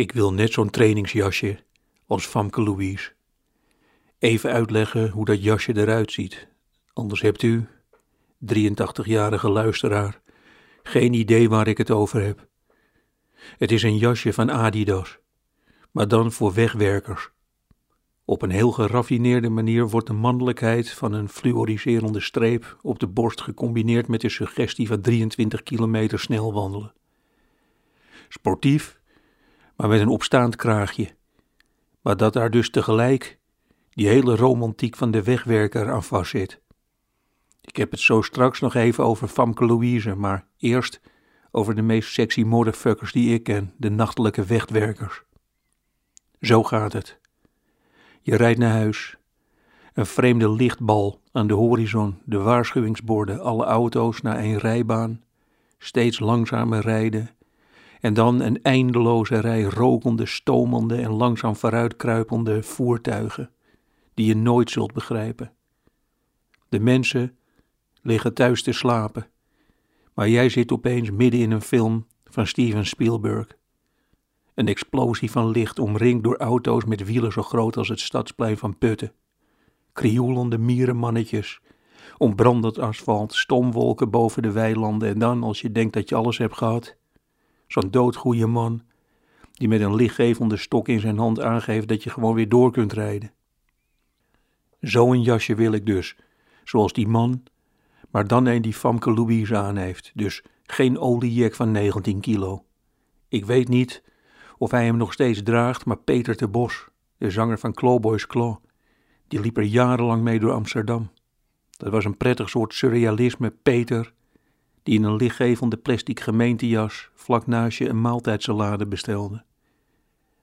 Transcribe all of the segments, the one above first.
Ik wil net zo'n trainingsjasje als Famke Louise. Even uitleggen hoe dat jasje eruit ziet. Anders hebt u, 83-jarige luisteraar, geen idee waar ik het over heb. Het is een jasje van Adidas, maar dan voor wegwerkers. Op een heel geraffineerde manier wordt de mannelijkheid van een fluoriserende streep op de borst gecombineerd met de suggestie van 23 kilometer snel wandelen. Sportief, maar met een opstaand kraagje. Maar dat daar dus tegelijk die hele romantiek van de wegwerker aan vastzit. Ik heb het zo straks nog even over Famke Louise, maar eerst over de meest sexy motherfuckers die ik ken, de nachtelijke wegwerkers. Zo gaat het. Je rijdt naar huis. Een vreemde lichtbal aan de horizon, de waarschuwingsborden, alle auto's naar een rijbaan, steeds langzamer rijden. En dan een eindeloze rij rokende, stomende en langzaam vooruitkruipende voertuigen, die je nooit zult begrijpen. De mensen liggen thuis te slapen, maar jij zit opeens midden in een film van Steven Spielberg. Een explosie van licht omringd door auto's met wielen zo groot als het stadsplein van Putten. Krioelende mierenmannetjes, ontbrandend asfalt, stomwolken boven de weilanden en dan, als je denkt dat je alles hebt gehad, zo'n doodgoeie man die met een lichtgevende stok in zijn hand aangeeft dat je gewoon weer door kunt rijden. Zo'n jasje wil ik dus, zoals die man, maar dan een die Famke Louise aan heeft, dus geen oliejek van 19 kilo. Ik weet niet of hij hem nog steeds draagt, maar Peter de Bos, de zanger van Clawboys Claw, die liep er jarenlang mee door Amsterdam. Dat was een prettig soort surrealisme, Peter, die in een lichtgevende plastic gemeentejas vlak naast je een maaltijdsalade bestelde.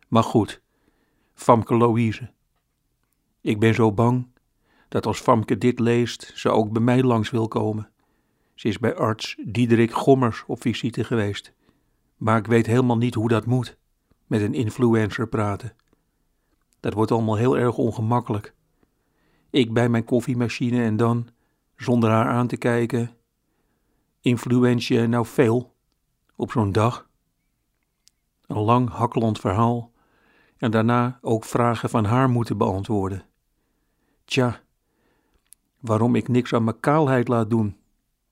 Maar goed, Famke Louise. Ik ben zo bang dat als Famke dit leest, ze ook bij mij langs wil komen. Ze is bij arts Diederik Gommers op visite geweest, maar ik weet helemaal niet hoe dat moet met een influencer praten. Dat wordt allemaal heel erg ongemakkelijk. Ik bij mijn koffiemachine en dan, zonder haar aan te kijken, influence je nou veel op zo'n dag? Een lang hakkelend verhaal en daarna ook vragen van haar moeten beantwoorden. Tja, waarom ik niks aan mijn kaalheid laat doen,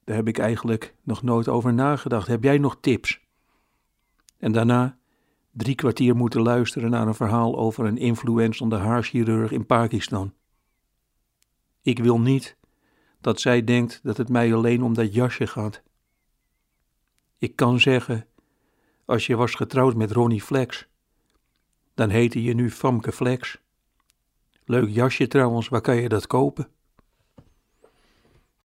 daar heb ik eigenlijk nog nooit over nagedacht. Heb jij nog tips? En daarna drie kwartier moeten luisteren naar een verhaal over een influenzende haarchirurg in Pakistan. Ik wil niet dat zij denkt dat het mij alleen om dat jasje gaat. Ik kan zeggen, als je was getrouwd met Ronnie Flex, dan heette je nu Famke Flex. Leuk jasje trouwens, waar kan je dat kopen?